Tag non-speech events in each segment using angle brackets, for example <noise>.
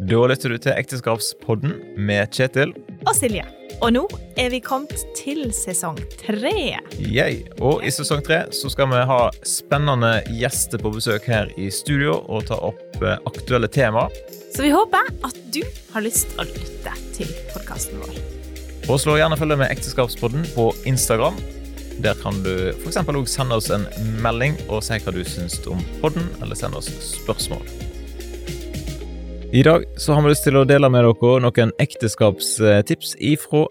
Da lytter du til Ekteskapspodden med Kjetil. og Silje. Og nå er vi kommet til sesong tre. Yay. Og i sesong tre så skal vi ha spennende gjester på besøk her i studio og ta opp eh, aktuelle temaer. Så vi håper at du har lyst til å lytte til podkasten vår. Og slå gjerne følge med Ekteskapspodden på Instagram. Der kan du f.eks. òg sende oss en melding og si hva du syns om podden, eller sende oss spørsmål. I dag så har vi lyst til å dele med dere noen ekteskapstips ifra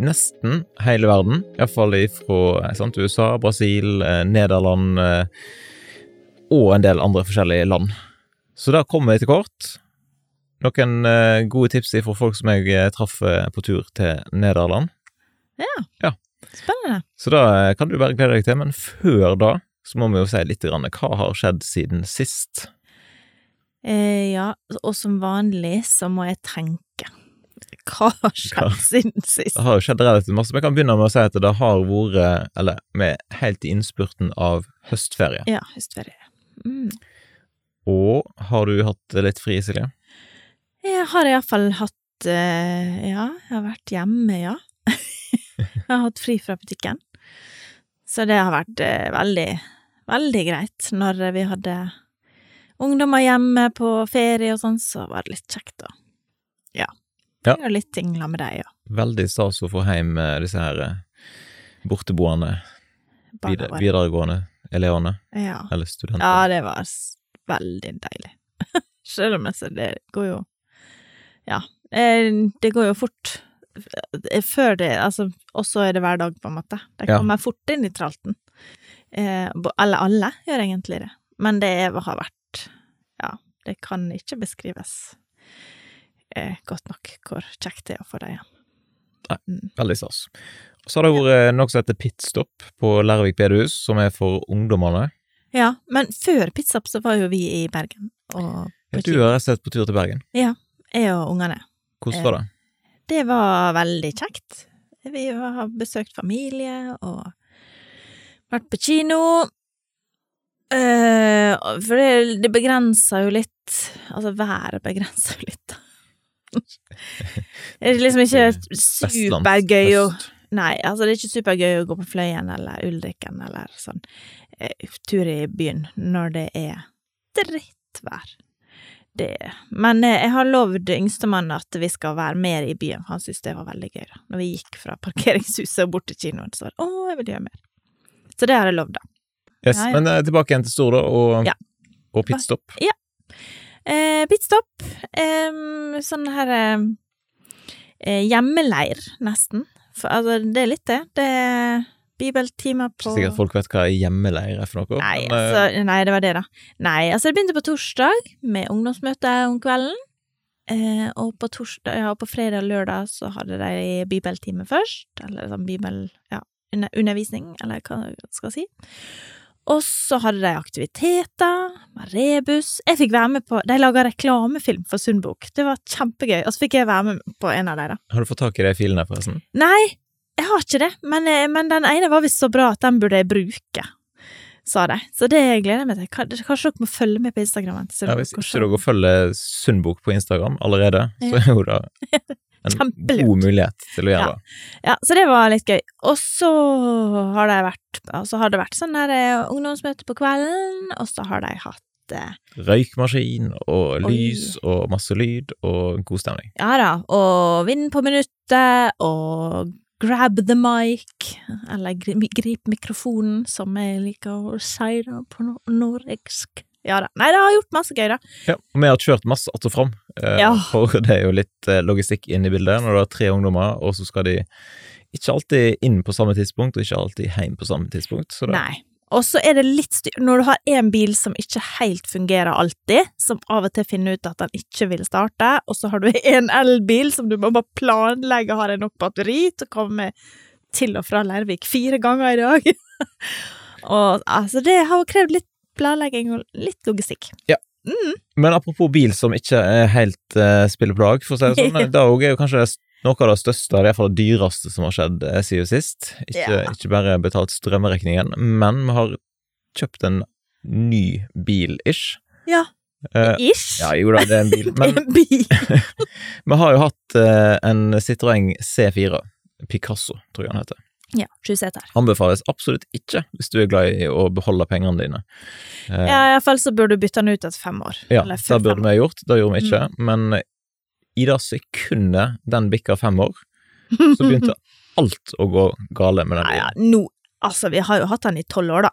nesten hele verden. Iallfall ifra sant, USA, Brasil, eh, Nederland eh, og en del andre forskjellige land. Så da kommer vi til kort. Noen eh, gode tips ifra folk som jeg eh, traff eh, på tur til Nederland. Ja, Spennende. Så da eh, kan du bare glede deg til, men før da så må vi jo si litt grann, hva har skjedd siden sist. Eh, ja, og som vanlig så må jeg tenke. Hva har skjedd siden sist? Det har jo skjedd relativt masse, men jeg kan begynne med å si at det har vært, eller med helt i innspurten av høstferie. Ja, høstferie. Mm. Og har du hatt litt fri, Silje? Jeg har iallfall hatt eh, Ja, jeg har vært hjemme, ja. <laughs> jeg har hatt fri fra butikken. Så det har vært eh, veldig, veldig greit. Når vi hadde ungdommer hjemme på ferie og sånn, så var det litt kjekt å Ja. Ja. Gjøre litt tingla med dem, ja. Veldig stas å få hjem eh, disse her eh, borteboende, Barna videregående elevene, Ja. eller studenter. ja, det var veldig deilig. <laughs> Selv om jeg ser det går jo Ja. eh, Det går jo fort. Før det, altså, og så er det hver dag, på en måte. De Ja. kommer fort inn i tralten. Eh, Eller alle gjør egentlig det. Men det har vært Ja, det kan ikke beskrives eh, godt nok hvor kjekt det er å få dem Nei, Veldig stas. Så har det vært noe som heter Pitstop på Lærvik bedehus, som er for ungdommene. Ja, men før pitstop så var jo vi i Bergen, og på Du har sett på tur til Bergen. Ja, jeg og ungene. Hvordan var det? Det var veldig kjekt. Vi har besøkt familie og vært på kino. Eh, for det, det begrenser jo litt Altså, været begrenser jo litt. <laughs> det er liksom ikke supergøy å Nei, altså det er ikke supergøy å gå på Fløyen eller Ulriken eller sånn uh, tur i byen når det er drittvær. Det Men uh, jeg har lovd yngstemann at vi skal være mer i byen, for han syntes det var veldig gøy, da. Når vi gikk fra parkeringshuset og bort til kinoen, så var det å, jeg vil gjøre mer. Så det har jeg lovd, da. Yes, Ja, ja. Men eh, tilbake igjen til Stordå og, Ja. og pitstop. Eh, Pitstop. Eh, sånn her eh, eh, hjemmeleir, nesten. For altså, det er litt det. Det er bibeltimer på sikkert folk vet hva hjemmeleir er for noe. Nei, men, eh, altså, nei, det var det, da. Nei, altså, det begynte på torsdag med ungdomsmøte om kvelden. Eh, og på torsdag, ja, på fredag og lørdag så hadde de bibeltime først. Eller sånn bibel... Ja, undervisning, eller hva jeg skal si. Og så hadde de aktiviteter, med rebus. Jeg fikk være med på De laga reklamefilm for Sundbok. Det var kjempegøy. Og så fikk jeg være med på en av dem. Har du fått tak i de filene, forresten? Nei, jeg har ikke det, men, eh, men den ene var visst så bra at den burde jeg bruke, sa de. Så det gleder jeg meg til. Kanskje dere må følge med på Instagram? Ja, hvis ikke dere følger Sundbok på Instagram allerede, så er jo det <laughs> en god mulighet til å gjøre det. Ja, så det var litt gøy. Og så har det vært, altså har det vært sånn der eh, ungdomsmøte på kvelden, og så har de hatt eh, Røykmaskin og Oi. lys og masse lyd og god stemning. Ja da, og Vind på minuttet, og Grab the mic, eller grip mikrofonen, som jeg liker å si da på no norsk. Ja da. Nei, det har gjort masse gøy, da. Ja, og vi har kjørt masse att og fram, eh, Ja. for det er jo litt eh, logistikk inn i bildet når du har tre ungdommer, og så skal de ikke alltid inn på samme tidspunkt, og ikke alltid hjem på samme tidspunkt. Så det, Nei. Og så er det litt styr når du har en bil som ikke helt fungerer alltid, som av og til finner ut at den ikke vil starte, og så har du <laughs> en elbil som du må bare planlegge har nok batteri til å komme til og fra Lærvik fire ganger i dag. <laughs> og altså, det har krevd litt planlegging og litt logistikk. Men apropos bil som ikke er helt uh, spiller på lag, for å si det sånn, det er jo kanskje noe av det største, eller iallfall det dyreste som har skjedd eh, siden sist. Ikke, Ja. ikke bare betalt strømregningen, men vi har kjøpt en ny bil-ish. Ja. Uh, Ish. ja, jo da, det er en bil. <laughs> Men En bil. <laughs> vi har jo hatt uh, en Citroën C4, Picasso, tror jeg han heter. Ja, sju. Anbefales absolutt ikke hvis du er glad i å beholde pengene dine. Eh, Ja, iallfall så burde du bytte den ut etter fem år. Ja, Eller det burde vi ha gjort, det gjorde vi ikke. Mm. Men i det sekundet den bikka fem år, så begynte <laughs> alt å gå gale med den Ja, ja, nå Altså, vi har jo hatt den i tolv år, da.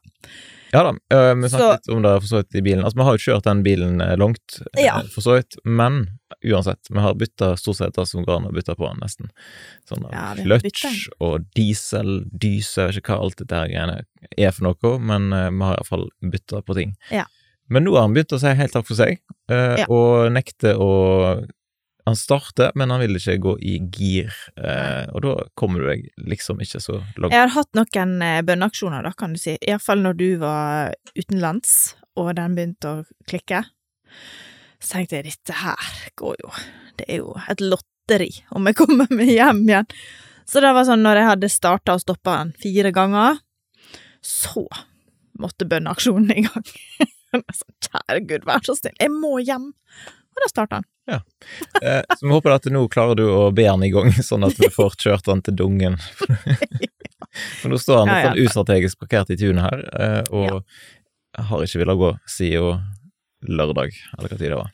Ja da, øh, vi Så- litt om det for så vidt i bilen. Altså, vi har jo kjørt den bilen eh, langt, eh, Ja. for så vidt, men uansett, vi har bytta storseter som går an å bytte på den, nesten. Sånn Ja, clutch og diesel, dyse, jeg vet ikke hva alt dette her greiene er for noe, men uh, vi har iallfall bytta på ting. Ja. Men nå har han begynt å si helt takk for seg, uh, Ja. og nekter å Han starter, men han vil ikke gå i gir, eh, og da kommer du deg liksom ikke så langt. Jeg har hatt noen eh, bønneaksjoner, da, kan du si. Iallfall når du var utenlands, og den begynte å klikke. Så tenkte jeg, dette her går jo Det er jo et lotteri om jeg kommer meg hjem igjen. Så det var sånn, når jeg hadde starta og stoppa den fire ganger, så måtte bønneaksjonen i gang. <laughs> Sånn, Kjære Gud, vær så snill, jeg må hjem. Og da starta den. Eh, så vi håper at nå klarer du å be han i gang, <laughs> sånn at vi får kjørt han til Dungen. <laughs> For nå står han Ja, litt ja. sånn ustrategisk parkert i tunet her, eh, og har ikke villet gå siden lørdag, eller hva tid det var.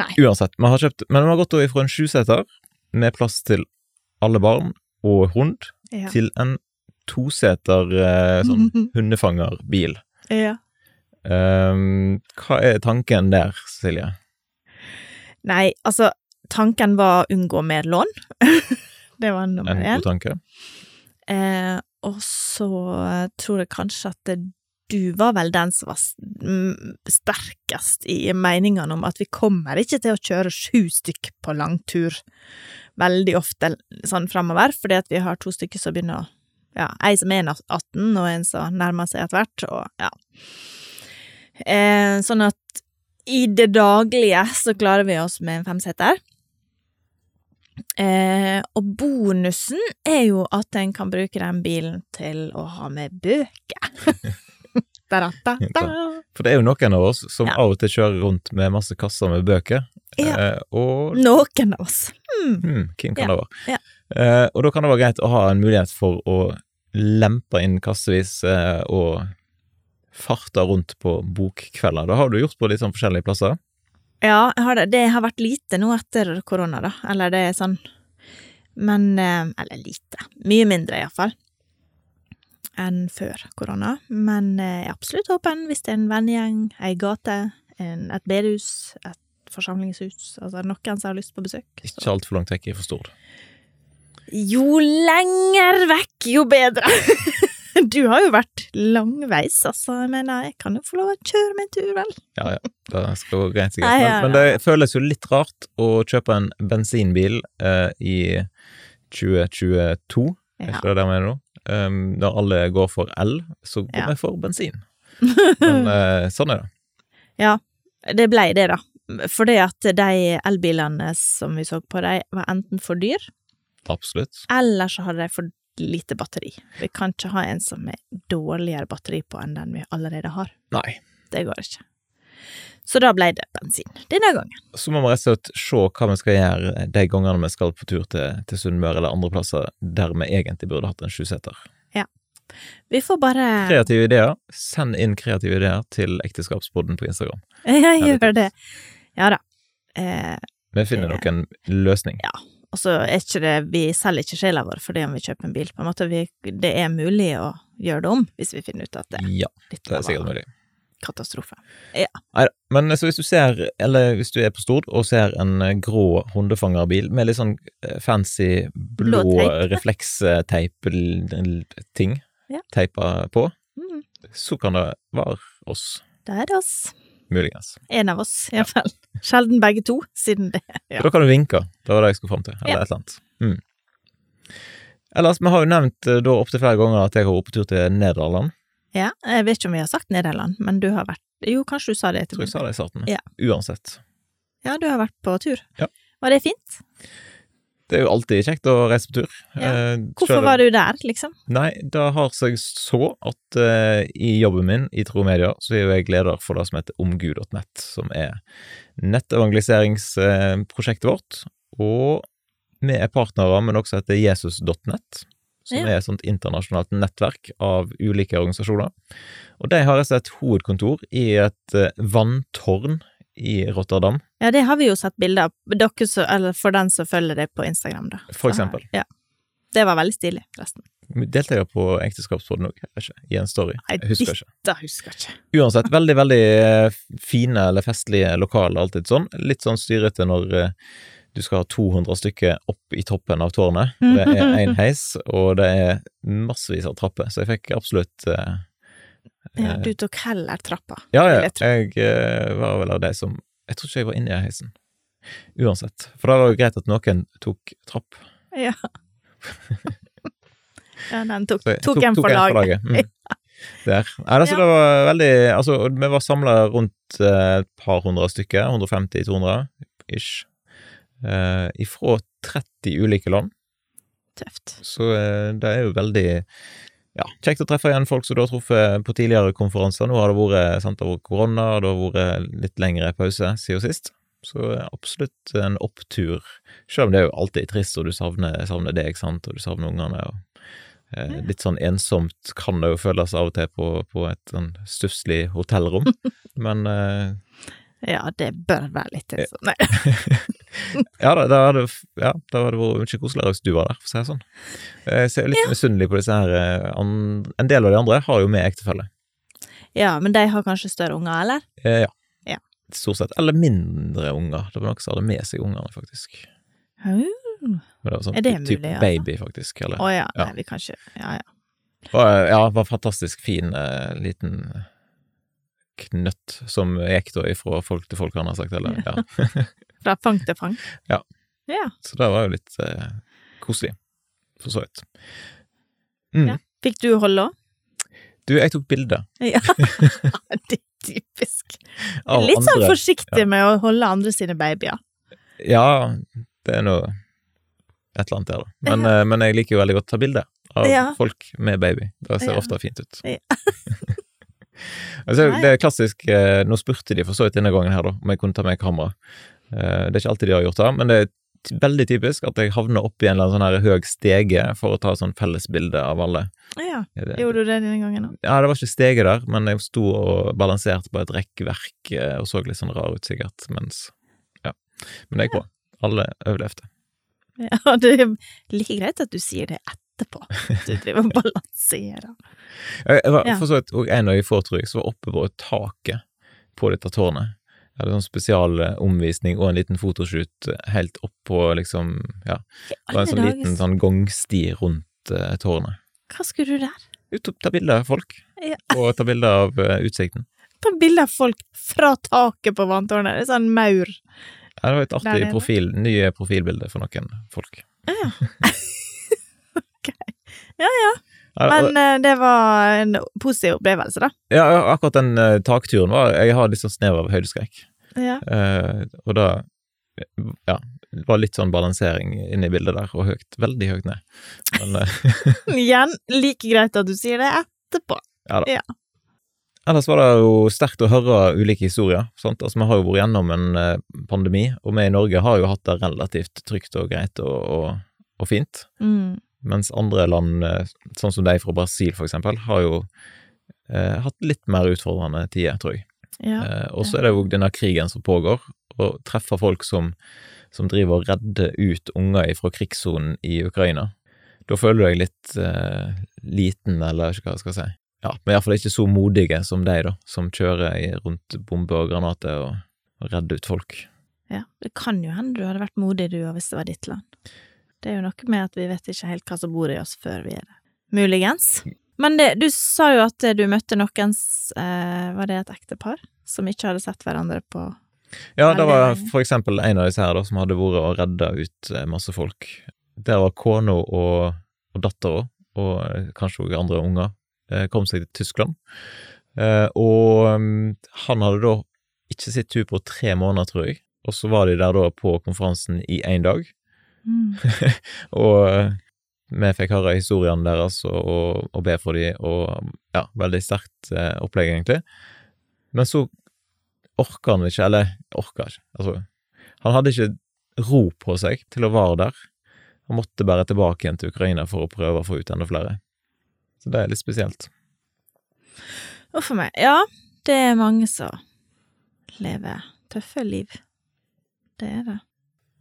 Nei. Uansett, vi har kjøpt, men vi har gått fra en sjuseter med plass til alle barn og hund, Ja. til en toseter eh, sånn <laughs> hundefangerbil. ja. Um, hva er tanken der, Silje? Nei, altså, tanken var å unngå mer lån. <laughs> det var nummer En god tanke? Eh, og så tror jeg kanskje at det, du var vel den som var sterkest i meningene om at vi kommer ikke til å kjøre sju stykk på langtur veldig ofte sånn framover, fordi at vi har to stykker som begynner å Ja, ei som er 18, og en som nærmer seg etter hvert, og ja. Eh, sånn at i det daglige så klarer vi oss med en femseter. Eh, og bonusen er jo at en kan bruke den bilen til å ha med bøker. <laughs> da, da, da. For det er jo noen av oss som Ja. av og til kjører rundt med masse kasser med bøker, Ja. eh, og Noen av oss. Mm. hmm, hvem kan Ja, det være? ja. Eh, og da kan det være greit å ha en mulighet for å lempe inn kassevis eh, og farte rundt på bokkvelder. Det har du gjort på litt sånn forskjellige plasser. Ja, har det. det har vært lite nå etter korona, da. Eller det er sånn Men eh, Eller lite. Mye mindre, iallfall. Enn før korona. Men eh, jeg er absolutt åpen hvis det er en vennegjeng, ei gate, en, et bedehus, et forsamlingshus. Altså noen som har lyst på besøk. så- Ikke altfor langt vekk for stor Jo lenger vekk, jo bedre. <laughs> <laughs> Du har jo vært langveis, altså. Mener, jeg kan jo få lov å kjøre meg en tur, vel. Ja, ja, det skal gå greit sikkert. Men, ja, men det føles jo litt rart å kjøpe en bensinbil eh, i 2022, er Ja. ikke det det mener nå? Um, når alle går for el, så går Ja. vi for bensin. <laughs> Men eh, sånn er det. Ja, det blei det, da. Fordi at de elbilene som vi så på, de var enten for dyr, Absolutt. eller så hadde de for lite batteri. Vi kan ikke ha en som er dårligere batteri på enn den vi allerede har. Nei. Det går ikke. Så da ble det bensin denne gangen. Så må vi rett og slett se hva vi skal gjøre de gangene vi skal på tur til, til Sunnmøre eller andre plasser der vi egentlig burde hatt en sjuseter. Vi får bare Kreative ideer. Send inn kreative ideer til Ekteskapsboden på Instagram. <laughs> Jeg gjør det. Ja da. Eh, Vi finner nok en løsning. Og så er ikke det Vi selger ikke sjela vår fordi om vi kjøper en bil. På en måte vi, Det er mulig å gjøre det om, hvis vi finner ut at det, Ja, det er sikkert mulig. katastrofe. Neida. Men så hvis du ser, eller hvis du er på Stord og ser en eh, grå hundefangerbil med litt sånn eh, fancy blå Blå teip. <laughs> refleksteip-ting Ja. teipa på, Mm. så kan det være oss, Da er det oss. muligens. En av oss, iallfall. Sjelden begge to, siden det <laughs> Ja. Da kan du vinke, det var det jeg skulle fram til, eller Ja. et eller annet. Mm. Ellers, vi har jo nevnt eh, da opptil flere ganger at jeg har vært på tur til Nederland. Ja, jeg vet ikke om vi har sagt Nederland, men du har vært Jo, kanskje du sa det Jeg tror jeg sa det i starten. Ja. Uansett. Ja, du har vært på tur. Ja. Var det fint? Det er jo alltid kjekt å reise på tur. Ja. Eh, Hvorfor var du der, liksom? Nei, det har seg så at uh, i jobben min i Tro Media, så er jo jeg leder for det som heter omgud.nett, som er nettevangeliseringsprosjektet vårt. Og vi er partnere med noe som heter jesus.nett, som Ja. er et sånt internasjonalt nettverk av ulike organisasjoner. Og de har altså et hovedkontor i et eh, vanntårn i Rotterdam, Ja, det har vi jo sett bilder av. Dere eller for den som følger det på Instagram, da. for Så eksempel. Ja. Det var veldig stilig, forresten. Delte jeg på Ekteskapspodden òg, i en story? Nei, Jeg husker ikke. Det husker ikke. Uansett, veldig, veldig eh, fine eller festlige lokaler, alltid sånn. Litt sånn styrete når eh, du skal ha 200 stykker opp i toppen av tårnet. Det er <laughs> én heis, og det er massevis av trapper, så jeg fikk absolutt eh, Ja, eh, du tok heller trappa. Ja, ja, jeg jeg eh, var vel av de som Jeg tror ikke jeg var inne i heisen. Uansett. For da var det greit at noen tok trapp. Ja. <laughs> ja, den tok, jeg tok, en for laget. Mm. <laughs> Der. Nei, altså, Ja. det var veldig Altså, vi var samla rundt eh, et par hundre stykker, 150-200 ish, Uh, ifra 30 ulike land. Tøft. Så uh, det er jo veldig ja, kjekt å treffe igjen folk som du har truffet på tidligere konferanser. Nå har det vært, sant, det har vært korona, og det har vært litt lengre pause siden sist. Så eh, absolutt en opptur, selv om det er jo alltid trist, og du savner, savner deg, sant, og du savner ungene. og eh, Litt sånn ensomt kan det jo føles av og til på, på et sånn stusslig hotellrom, <laughs> men eh, Ja, det bør være litt Eh, sånn. Nei. <laughs> Ja, da, da hadde, ja, det vært mye koseligere hvis du var der, for å si det sånn. Jeg ser litt misunnelig på disse her eh, En del av de andre har jo med ektefelle. Ja, men de har kanskje større unger, eller? Eh, ja. Ja. Stort sett. Eller mindre unger. Det var noen som hadde med seg ungene, faktisk. Å det sånn Er det typ mulig, altså? baby, faktisk. Eller, ja. Ja. Nei, vi kan ikke Ja, ja. var, ja, var fantastisk fin eh, liten knøtt som gikk da ifra folk til folk, han har sagt. Eller, ja. <laughs> Fra fang til fang. Ja. Ja. Så det var jo litt eh, koselig, for så vidt. Mm. Ja. Fikk du holde òg? Du, jeg tok bilde <laughs> Ja. <laughs> det er typisk. Litt sånn andre. forsiktig med å holde andre sine babyer. Ja, det er noe et eller annet der, da. Men, eh, men jeg liker jo veldig godt å ta bilde av folk med baby. Det ser ofte fint ut. Ja. Altså, det er klassisk eh, Nå spurte de for så vidt denne gangen her, da, om jeg kunne ta med kamera. Eh, det er ikke alltid de har gjort det, men det er veldig typisk at jeg havner oppi en eller annen sånn høy stege for å ta sånn fellesbilde av alle. Ja. Det- Gjorde du det denne gangen òg? Ja, det var ikke stege der, men jeg sto og balanserte på et rekkverk eh, og så litt sånn rar ut, sikkert, mens Ja. Men det gikk bra. Alle overlevde. Ja, <laughs> det er like greit at du sier det etterpå. Du driver og balanserer. <laughs> Jeg, var for så vidt òg en av de få, tror jeg, som var oppe på taket på dette tårnet. Jeg hadde sånn spesialomvisning og en liten fotoshoot helt opp på liksom Ja, det var en sånn liten sånn gangsti rundt uh, tårnet. Hva skulle du der? Ut og ta bilde av folk, Ja. <laughs> og ta bilde av uh, utsikten. Ta bilde av folk fra taket på vanntårnet. Det er sånn maur. Ja, det var et artig profil, nye profilbilde for noen folk. Ja, <laughs> ja. Ja, Men eh, det var en positiv opplevelse, da. Ja, akkurat den uh, takturen var Jeg har litt sånn snev av høydeskrekk. Ja. Uh, og da Ja, det var litt sånn balansering inne i bildet der, og høyt. Veldig høyt ned. Men uh, <laughs> <laughs> Igjen, like greit at du sier det etterpå. Ja da ellers var det jo sterkt å høre ulike historier. Sant? Altså, vi har jo vært gjennom en pandemi, og vi i Norge har jo hatt det relativt trygt og greit og, og, og fint. Mm. Mens andre land, eh, sånn som de fra Brasil for eksempel, har jo eh, hatt litt mer utfordrende tider, tror jeg. Ja. Eh, og så er det jo denne krigen som pågår, og treffer folk som, som driver og redder ut unger fra krigssonen i Ukraina. Da føler du deg litt eh, liten, eller ikke hva jeg skal si. Ja, men iallfall ikke så modige som deg, da, som kjører rundt bomber og granater og, og redder ut folk. ja. Det kan jo hende du hadde vært modig, du òg, hvis det var ditt land. Det er jo noe med at vi vet ikke helt hva som bor i oss før vi er det. Muligens. Men det, du sa jo at du møtte noens eh, Var det et ektepar? Som ikke hadde sett hverandre på Ja, det var for eksempel en av disse her da, som hadde vært og redda ut eh, masse folk. Der var kona og, og dattera, og eh, kanskje også andre unger, eh, kom seg til Tyskland. Eh, og mm, han hadde da ikke sett henne på tre måneder, tror jeg, og så var de der da på konferansen i én dag. Mm. <laughs> Og eh, vi fikk høre historiene deres og, og, og be for dem, og ja, veldig sterkt eh, opplegg, egentlig. Men så orka han ikke, eller orka ikke, altså Han hadde ikke ro på seg til å være der. Han måtte bare tilbake igjen til Ukraina for å prøve å få ut enda flere. Så det er litt spesielt. Uff a meg. Ja, det er mange som lever tøffe liv. Det er det.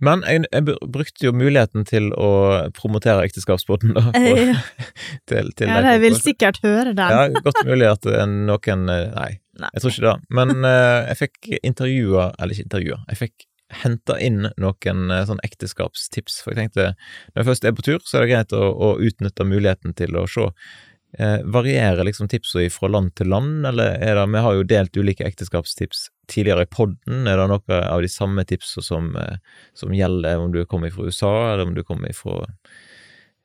Men jeg, jeg brukte jo muligheten til å promotere ekteskapsbåten, da. <laughs> Eh, For, <laughs> til, til ja, de vil sikkert høre den. Ja, godt mulig at er noen eh, Nei, Nei. jeg tror ikke det. Men uh, jeg fikk intervjua Eller ikke intervjua, jeg fikk henta inn noen uh, sånn ekteskapstips. For jeg tenkte når jeg først er på tur, så er det greit å, å utnytte muligheten til å se. Eh, varierer liksom tipsene fra land til land, eller er det Vi har jo delt ulike ekteskapstips tidligere i podden. Er det noe av de samme tipsene som, eh, som gjelder om du kommer fra USA, eller om du kommer fra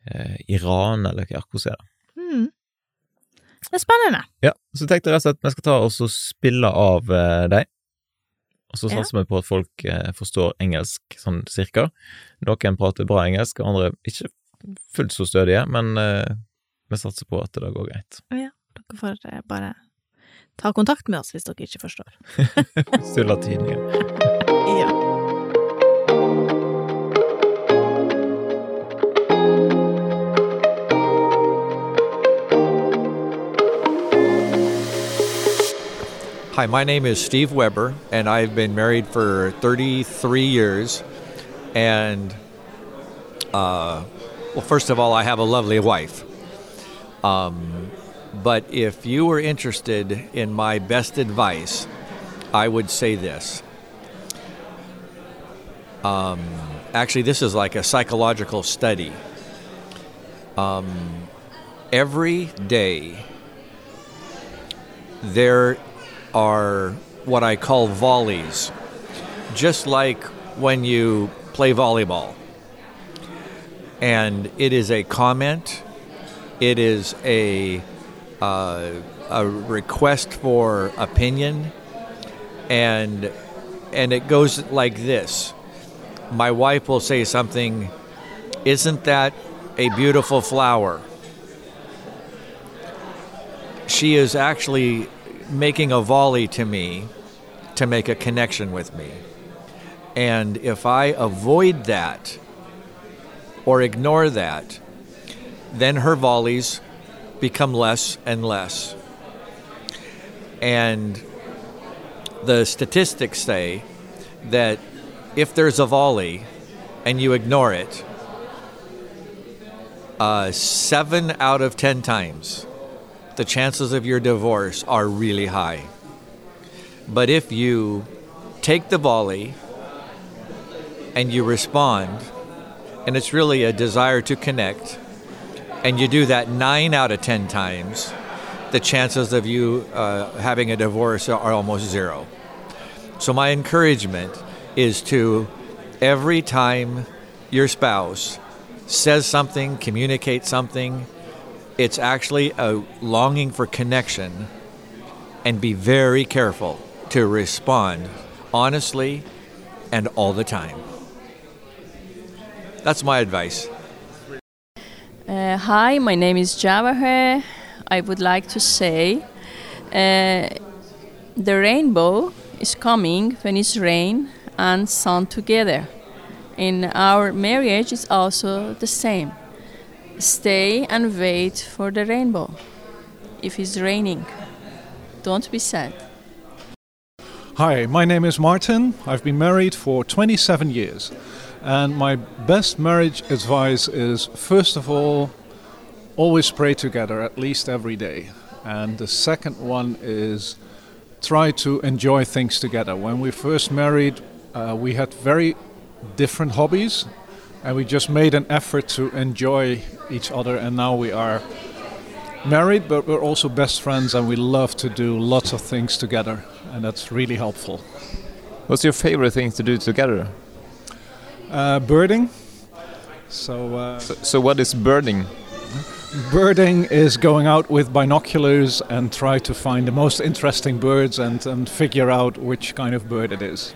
eh, Iran, eller hva, hvordan er det? Mm. Det er spennende. Ja, så tenkte jeg rett og slett vi skal ta og spille av eh, deg. Og så Ja. satser vi på at folk eh, forstår engelsk sånn cirka. Noen prater bra engelsk, andre ikke fullt så stødige, men eh, vi satser på at det går greit. Dere får eh, bare ta kontakt med oss hvis dere ikke forstår. <laughs> Stille tidningen. <laughs> Ja. Hi, my name is Steve Weber, and I've been married for 33 years. And, uh, well, first of all, I have a lovely wife. Um, but if you were interested in my best advice, I would say this. Um, actually, this is like a psychological study. Um, every day, there are what I call volleys, just like when you play volleyball. And it is a comment, it is a, uh, a request for opinion, and, and it goes like this My wife will say something, Isn't that a beautiful flower? She is actually making a volley to me to make a connection with me. And if I avoid that or ignore that, then her volleys become less and less. And the statistics say that if there's a volley and you ignore it, uh, seven out of ten times the chances of your divorce are really high. But if you take the volley and you respond, and it's really a desire to connect, and you do that nine out of ten times, the chances of you uh, having a divorce are almost zero. So, my encouragement is to every time your spouse says something, communicates something, it's actually a longing for connection and be very careful to respond honestly and all the time. That's my advice. Uh, hi, my name is Javaher. I would like to say uh, the rainbow is coming when it's rain and sun together. In our marriage, it's also the same. Stay and wait for the rainbow. If it's raining, don't be sad. Hi, my name is Martin. I've been married for 27 years. And my best marriage advice is first of all, always pray together at least every day. And the second one is try to enjoy things together. When we first married, uh, we had very different hobbies and we just made an effort to enjoy each other. And now we are married, but we're also best friends and we love to do lots of things together. And that's really helpful. What's your favorite thing to do together? Uh, birding. So, uh, So, so what is birding? birding is going out with binoculars and try to find the most interesting birds and, and figure out which kind of bird it is.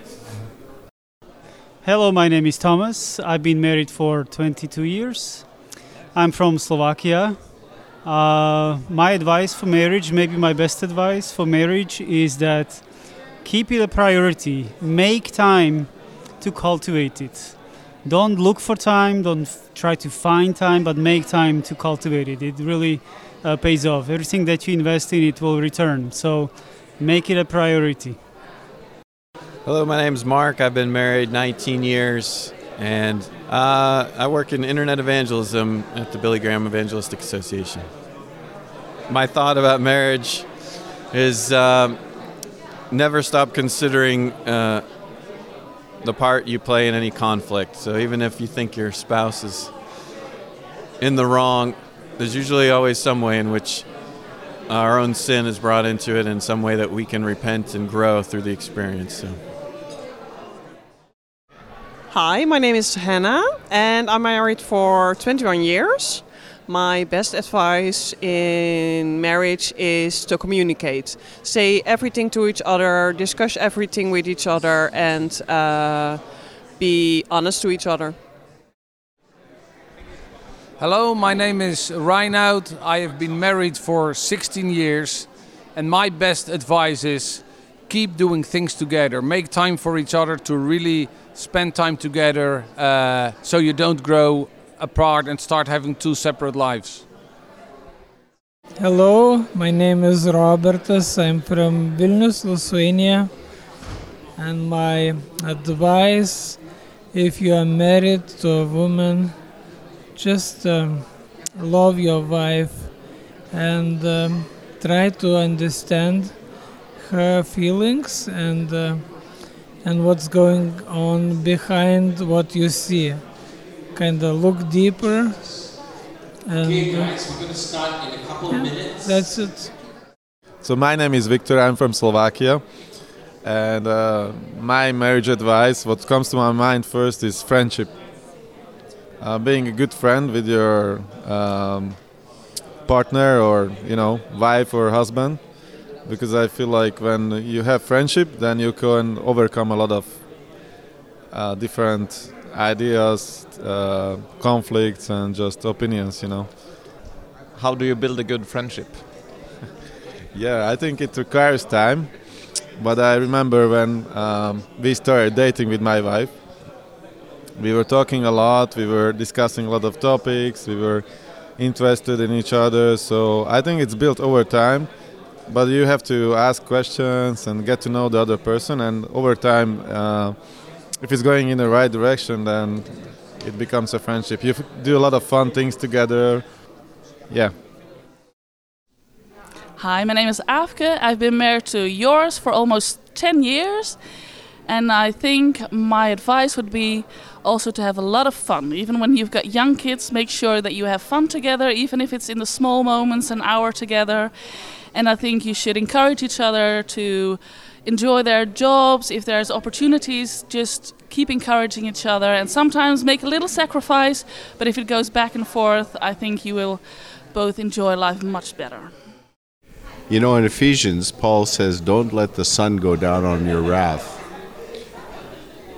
Hello, my name is Thomas. I've been married for 22 years. I'm from Slovakia. Uh, my advice for marriage, maybe my best advice for marriage, is that keep it a priority. Make time to cultivate it. Don't look for time, don't f- try to find time, but make time to cultivate it. It really uh, pays off. Everything that you invest in, it will return. So make it a priority. Hello, my name is Mark. I've been married 19 years, and uh, I work in internet evangelism at the Billy Graham Evangelistic Association. My thought about marriage is um never stop considering uh, the part you play in any conflict. So even if you think your spouse is in the wrong, there's usually always some way in which our own sin is brought into it in some way that we can repent and grow through the experience. So. Hi, my name is Hannah and I'm married for 21 years. My best advice in marriage is to communicate. Say everything to each other, discuss everything with each other, and uh, be honest to each other. Hello, my name is Reinoud. I have been married for 16 years, and my best advice is keep doing things together. Make time for each other to really spend time together uh, so you don't grow apart and start having two separate lives. Hello, my name is Robertas. I'm from Vilnius, Lithuania. And my advice if you are married to a woman, just um, love your wife and um, try to understand her feelings and uh, and what's going on behind what you see. Kind of look deeper. And, Okay, uh, guys, we're going to start in a couple of minutes. that's it. So my name is Victor. I'm from Slovakia, and uh, my marriage advice, what comes to my mind first, is friendship. Uh, being a good friend with your um, partner, or you know, wife or husband, because I feel like when you have friendship, then you can overcome a lot of uh, different ideas, uh, conflicts, and just opinions. You know. How do you build a good friendship? <laughs> Yeah, I think it requires time. But I remember when um, we started dating with my wife, we were talking a lot, we were discussing a lot of topics, we were interested in each other. So I think it's built over time. But you have to ask questions and get to know the other person. And over time, uh, if it's going in the right direction, then it becomes a friendship. You do a lot of fun things together. Yeah. Hi, my name is Afke. I've been married to yours for almost 10 years. And I think my advice would be also to have a lot of fun. Even when you've got young kids, make sure that you have fun together, even if it's in the small moments, an hour together. And I think you should encourage each other to enjoy their jobs. If there's opportunities, just keep encouraging each other and sometimes make a little sacrifice. But if it goes back and forth, I think you will both enjoy life much better. You know, in Ephesians, Paul says, Don't let the sun go down on your wrath.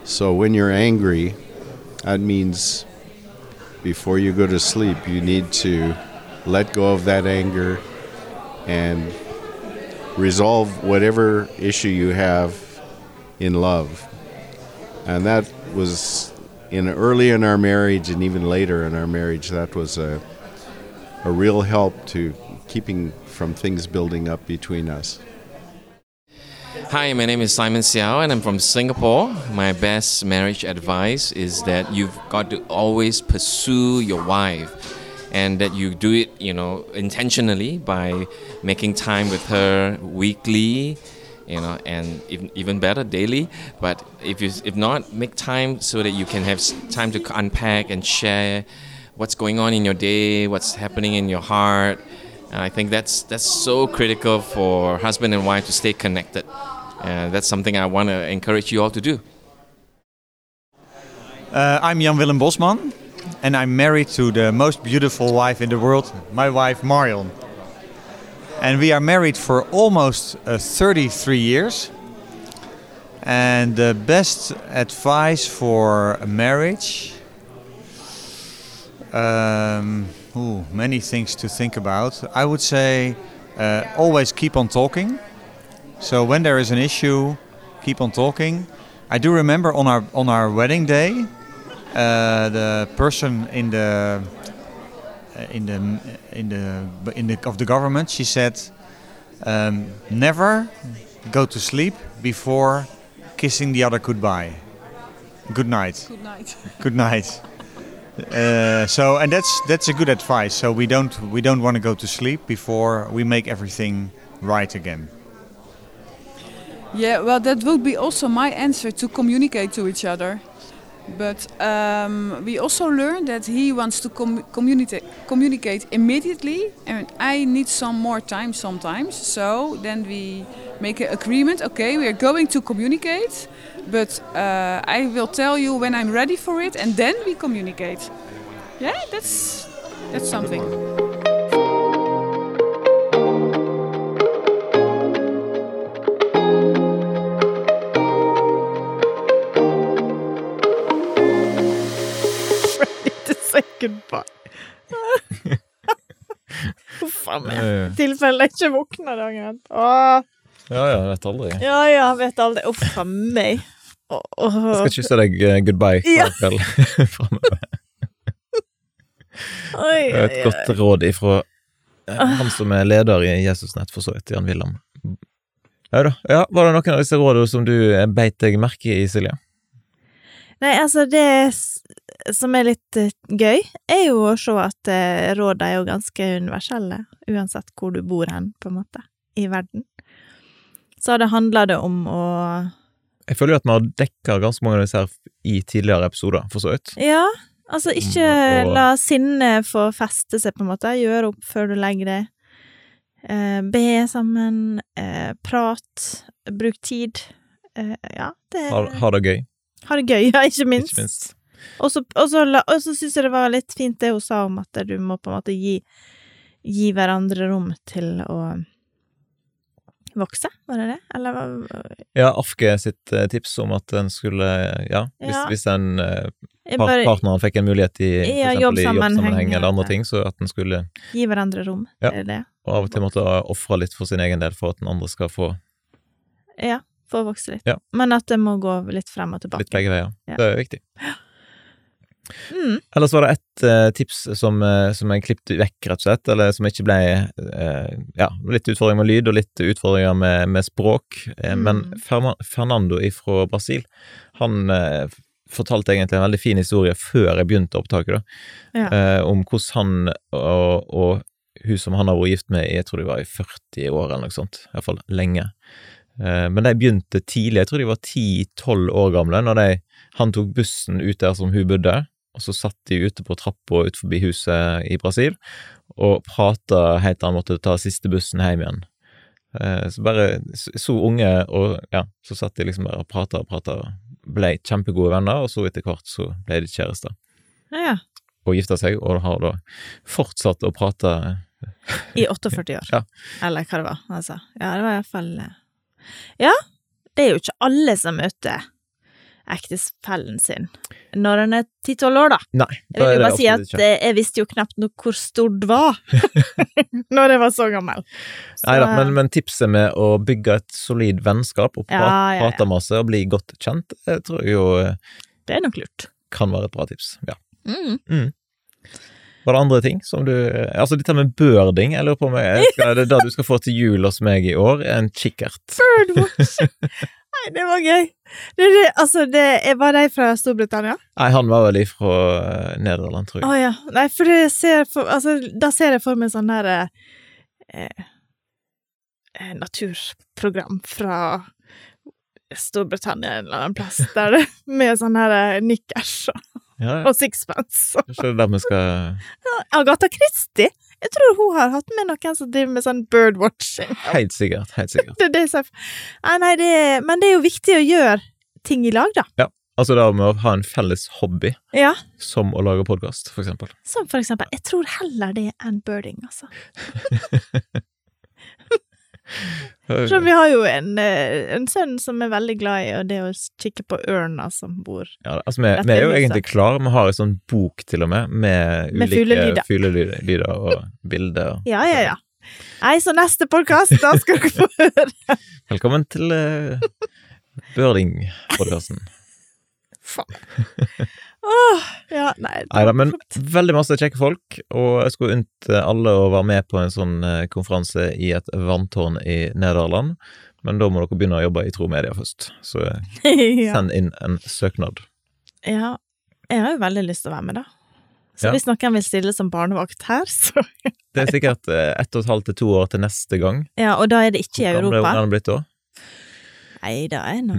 So when you're angry, that means before you go to sleep, you need to let go of that anger and resolve whatever issue you have in love. And that was in early in our marriage and even later in our marriage, that was a, a real help to keeping from things building up between us. Hi, my name is Simon Xiao and I'm from Singapore. My best marriage advice is that you've got to always pursue your wife and that you do it, you know, intentionally by making time with her weekly, you know, and even, better daily. But if you if not, make time so that you can have time to unpack and share what's going on in your day, what's happening in your heart. And I think that's that's so critical for husband and wife to stay connected. And that's something I want to encourage you all to do. Uh, I'm Jan Willem Bosman, and I'm married to the most beautiful wife in the world, my wife Marion. And we are married for almost uh, 33 years. And the best advice for marriage. Um, ooh, many things to think about. I would say uh, always keep on talking. So when there is an issue, keep on talking. I do remember on our on our wedding day, the person in the uh, in the in the in the of the government, she said, um, never go to sleep before kissing the other goodbye. Good night. Good night. <laughs> Good night. Uh, so and that's that's a good advice. So we don't we don't want to go to sleep before we make everything right again. Yeah, well, that would be also my answer to communicate to each other. But um, we also learned that he wants to com- communicate communicate immediately, and I need some more time sometimes. So then we make an agreement. Okay, we are going to communicate, but uh, I will tell you when I'm ready for it, and then we communicate. Yeah, that's that's something. Goodbye. Huff a meg. I tilfelle jeg ikke våkner dagen etterpå. Ja, ja, vet aldri. Ja, ja, vet aldri. Uff a meg. Oh, oh. Jeg skal kysse deg eh, goodbye hver Ja. kveld framover. Det er Et godt råd ifra eh, han som er leder i Jesusnett, for så vidt, Jan Wilhelm. Ja da. Ja, var det noen av disse rådene som du eh, beit deg merke i, Silje? Nei, altså, det som er litt eh, gøy, er jo å se at uh, rådene er jo ganske universelle, uansett hvor du bor hen, på en måte, i verden. Så det handler det om å Jeg føler jo at vi har dekka ganske mange av disse her i tidligere episoder, for så vidt. Ja, altså ikke og- la sinnet få feste seg, på en måte. Gjøre opp før du legger deg. Eh, be sammen. Eh, prat. Bruk tid. Eh, ja, det ha det gøy. Ha det gøy, <laughs> ja, ikke minst. Ikke minst. Og så og så og så syns jeg det var litt fint det hun sa om at du må på en måte gi, gi hverandre rom til å vokse, var det det? Eller hva Ja, Afke sitt eh, tips om at en skulle Ja, hvis, Ja. hvis en eh, par, partneren fikk en mulighet i Ja, jobbsammenheng, eller andre ting, så at en skulle Gi hverandre rom Ja. til det. Og av og til måtte ofre litt for sin egen del for at den andre skal få Ja, få vokse litt. Ja. Men at det må gå litt frem og tilbake. litt begge veier. Ja. Det er viktig. Mm. Ellers var det ett uh, tips som, uh, som jeg klippet vekk, rett og slett, eller som ikke ble uh, Ja, litt utfordringer med lyd og litt utfordringer med, med språk. mm. Men. Fernando fra Brasil, han fortalte egentlig en veldig fin historie før jeg begynte opptaket, da, Ja. om hvordan han og, og hun som han har vært gift med jeg tror de var i 40 år eller noe sånt, iallfall lenge. Men de begynte tidlig, jeg tror de var 10-12 år gamle, når de, han tok bussen ut der som hun bodde, og så satt de ute på trappa ut forbi huset i Brasil, og prata helt til han måtte ta siste bussen hjem igjen. Eh, Så bare så unge, og ja, så satt de liksom bare og prata og prata, ble kjempegode venner, og så etter hvert så ble de kjærester. Ja. Og gifta seg, og har da fortsatt å prate I 48 <laughs> år. Ja. Eller hva det var. Altså. Ja, det var iallfall Ja, det er jo ikke alle som møter ektefellen sin når han er 10-12 år, da. Nei, Jeg vil bare si at ikke. jeg visste jo knapt nok hvor det var <laughs> når jeg var så gammel. Så- Nei da, men, men tipset med å bygge et solid vennskap og Ja, prate, ja, ja. prate masse og bli godt kjent, det tror jeg jo eh, Det er nok lurt. kan være et bra tips. Ja. Mm. Mm. Var det andre ting som du Altså, dette med birding, jeg lurer på om jeg skal, det er det du skal få til jul hos meg i år, en kikkert. Birdwatch! <laughs> Nei, det var gøy. Det, det, altså, det Var de fra Storbritannia? Nei, han var vel ifra eh, Nederland, tror Å jeg. ja. Nei, for det ser for, altså, da ser jeg for meg sånn derre eh, eh, naturprogram fra Storbritannia en eller annen plass, der <laughs> med sånn her eh, nikkers og, Ja, ja. og sixpence. Kanskje det er der vi skal Agatha Christie! Jeg tror hun har hatt med noen som driver med sånn birdwatching. Helt sikkert, helt sikkert. Det <laughs> det er Nei, nei, det Men det er jo viktig å gjøre ting i lag, da. Ja. Altså det med å ha en felles hobby, Ja. som å lage podkast, for eksempel. Som for eksempel Jeg tror heller det enn birding, altså. <laughs> Så vi har jo en, eh, en sønn som er veldig glad i og det å kikke på ørna som bor Ja, altså, vi, vi er jo egentlig klare. Vi har en sånn bok til og med, med Med ulike fuglelyder. og bilder. Ja, ja, ja. Nei, så neste podkast, da skal dere få høre. Velkommen til uh, Birding-podkasten. <laughs> Åh, ja, nei. Nei da, men veldig masse kjekke folk, og jeg skulle unnt alle å være med på en sånn eh, konferanse i et vanntårn i Nederland, men da må dere begynne å jobbe i Tro Media først, så <laughs> eh, send inn en søknad. Ja, jeg har jo veldig lyst til å være med, da. Så Ja. hvis noen vil stille som barnevakt her, <laughs> så Det er sikkert eh, ett og et halvt til to år til neste gang. Ja, og da er det ikke i Hvor gammel er Europa. blitt da? Nei, da er nå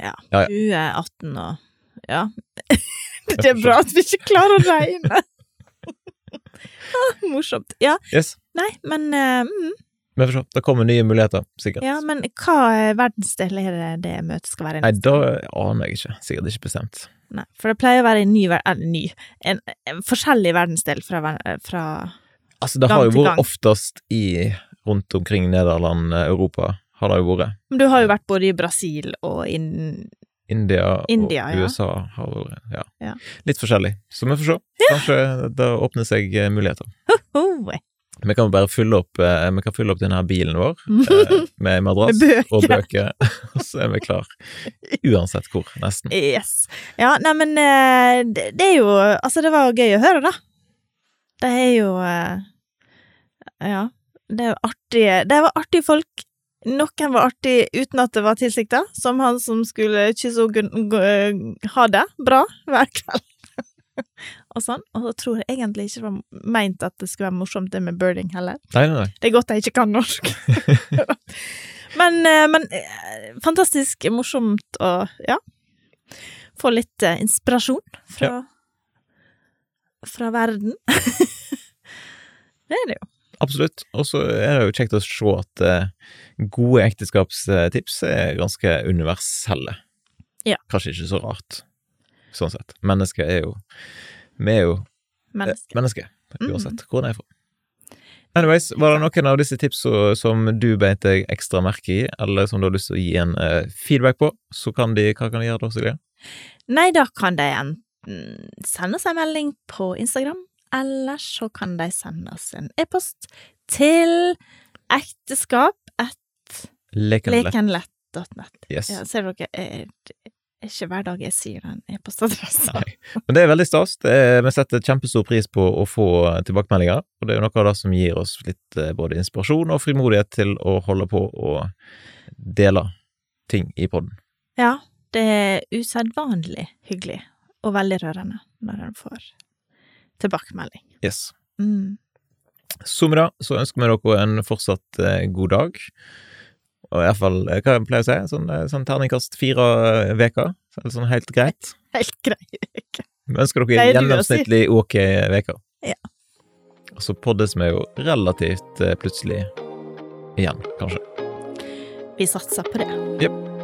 ja, Ja, ja. 2018 og Ja. <laughs> Det er bra at vi ikke klarer å regne. <laughs> ah, morsomt. Ja. Yes. Nei, men uh, mm, får se. Det kommer nye muligheter, sikkert. Ja, men hva eh, verdensdel er det det møtet skal være i? Nei, da aner jeg ikke. Sikkert ikke bestemt. Nei, for det pleier å være en ny, eller ny en, en forskjellig verdensdel fra, fra Altså, det gang har jo vært oftest i rundt omkring Nederland, eh, Europa, har det jo vært. Men du har jo vært både i Brasil og i India, India, og ja. USA har vært ja. Ja. litt forskjellig. Så vi får se. Kanskje det åpner seg eh, muligheter. Vi kan bare fylle opp, eh, vi kan fylle opp denne bilen vår <laughs> eh, med madrass og bøker, <laughs> og så er vi klar. Uansett hvor, nesten. Yes. Ja, neimen det, det er jo Altså, det var gøy å høre, da. Det er jo Ja. Det er artige Det var artige folk. Noen var artig uten at det var tilsikta, som han som skulle kysse henne ha det bra hver kveld. <laughs> og sånn. Og så tror jeg egentlig ikke det var meint at det skulle være morsomt, det med birding heller. Nei, nei, nei. Det er godt jeg ikke kan norsk. <laughs> men, eh, men eh, fantastisk morsomt å, ja, få litt eh, inspirasjon fra, fra verden. <laughs> det er det jo. Absolutt. Og så er det jo kjekt å se at eh, gode ekteskapstips er ganske universelle. Ja. Kanskje ikke så rart, sånn sett. Mennesker er jo Vi er jo Mennesker. eh, mennesker, Mhm. uansett hvor en er fra. Anyways, var det noen av disse tipsene som du beit deg ekstra merke i, eller som du har lyst til å gi en eh, feedback på, så kan de Hva kan de gjøre da, Silje? Nei, da kan de enten sende oss en melding på Instagram, eller så kan de sende oss en e-post til ekteskap at lekenlett.net. Yes. Ja, ser dere, er ikke hver dag jeg sier den e-postadressen. Men det er veldig stas. Er, vi setter kjempestor pris på å få tilbakemeldinger, og det er jo noe av det som gir oss litt eh, både inspirasjon og frimodighet til å holde på og dele ting i podden. Ja, det er usedvanlig hyggelig og veldig rørende når en får tilbakemelding. Yes. Mm. Så da, så ønsker vi dere en fortsatt eh, god dag. Og i hvert fall, eh, hva jeg pleier å si, sånn, eh, sånn terningkast fire uker. veker. Eller sånn helt greit. Helt grei uke. Vi ønsker dere en si? gjennomsnittlig ok veker. Ja. Og så poddes vi jo relativt eh, plutselig igjen, kanskje. Vi satser på det. Jepp.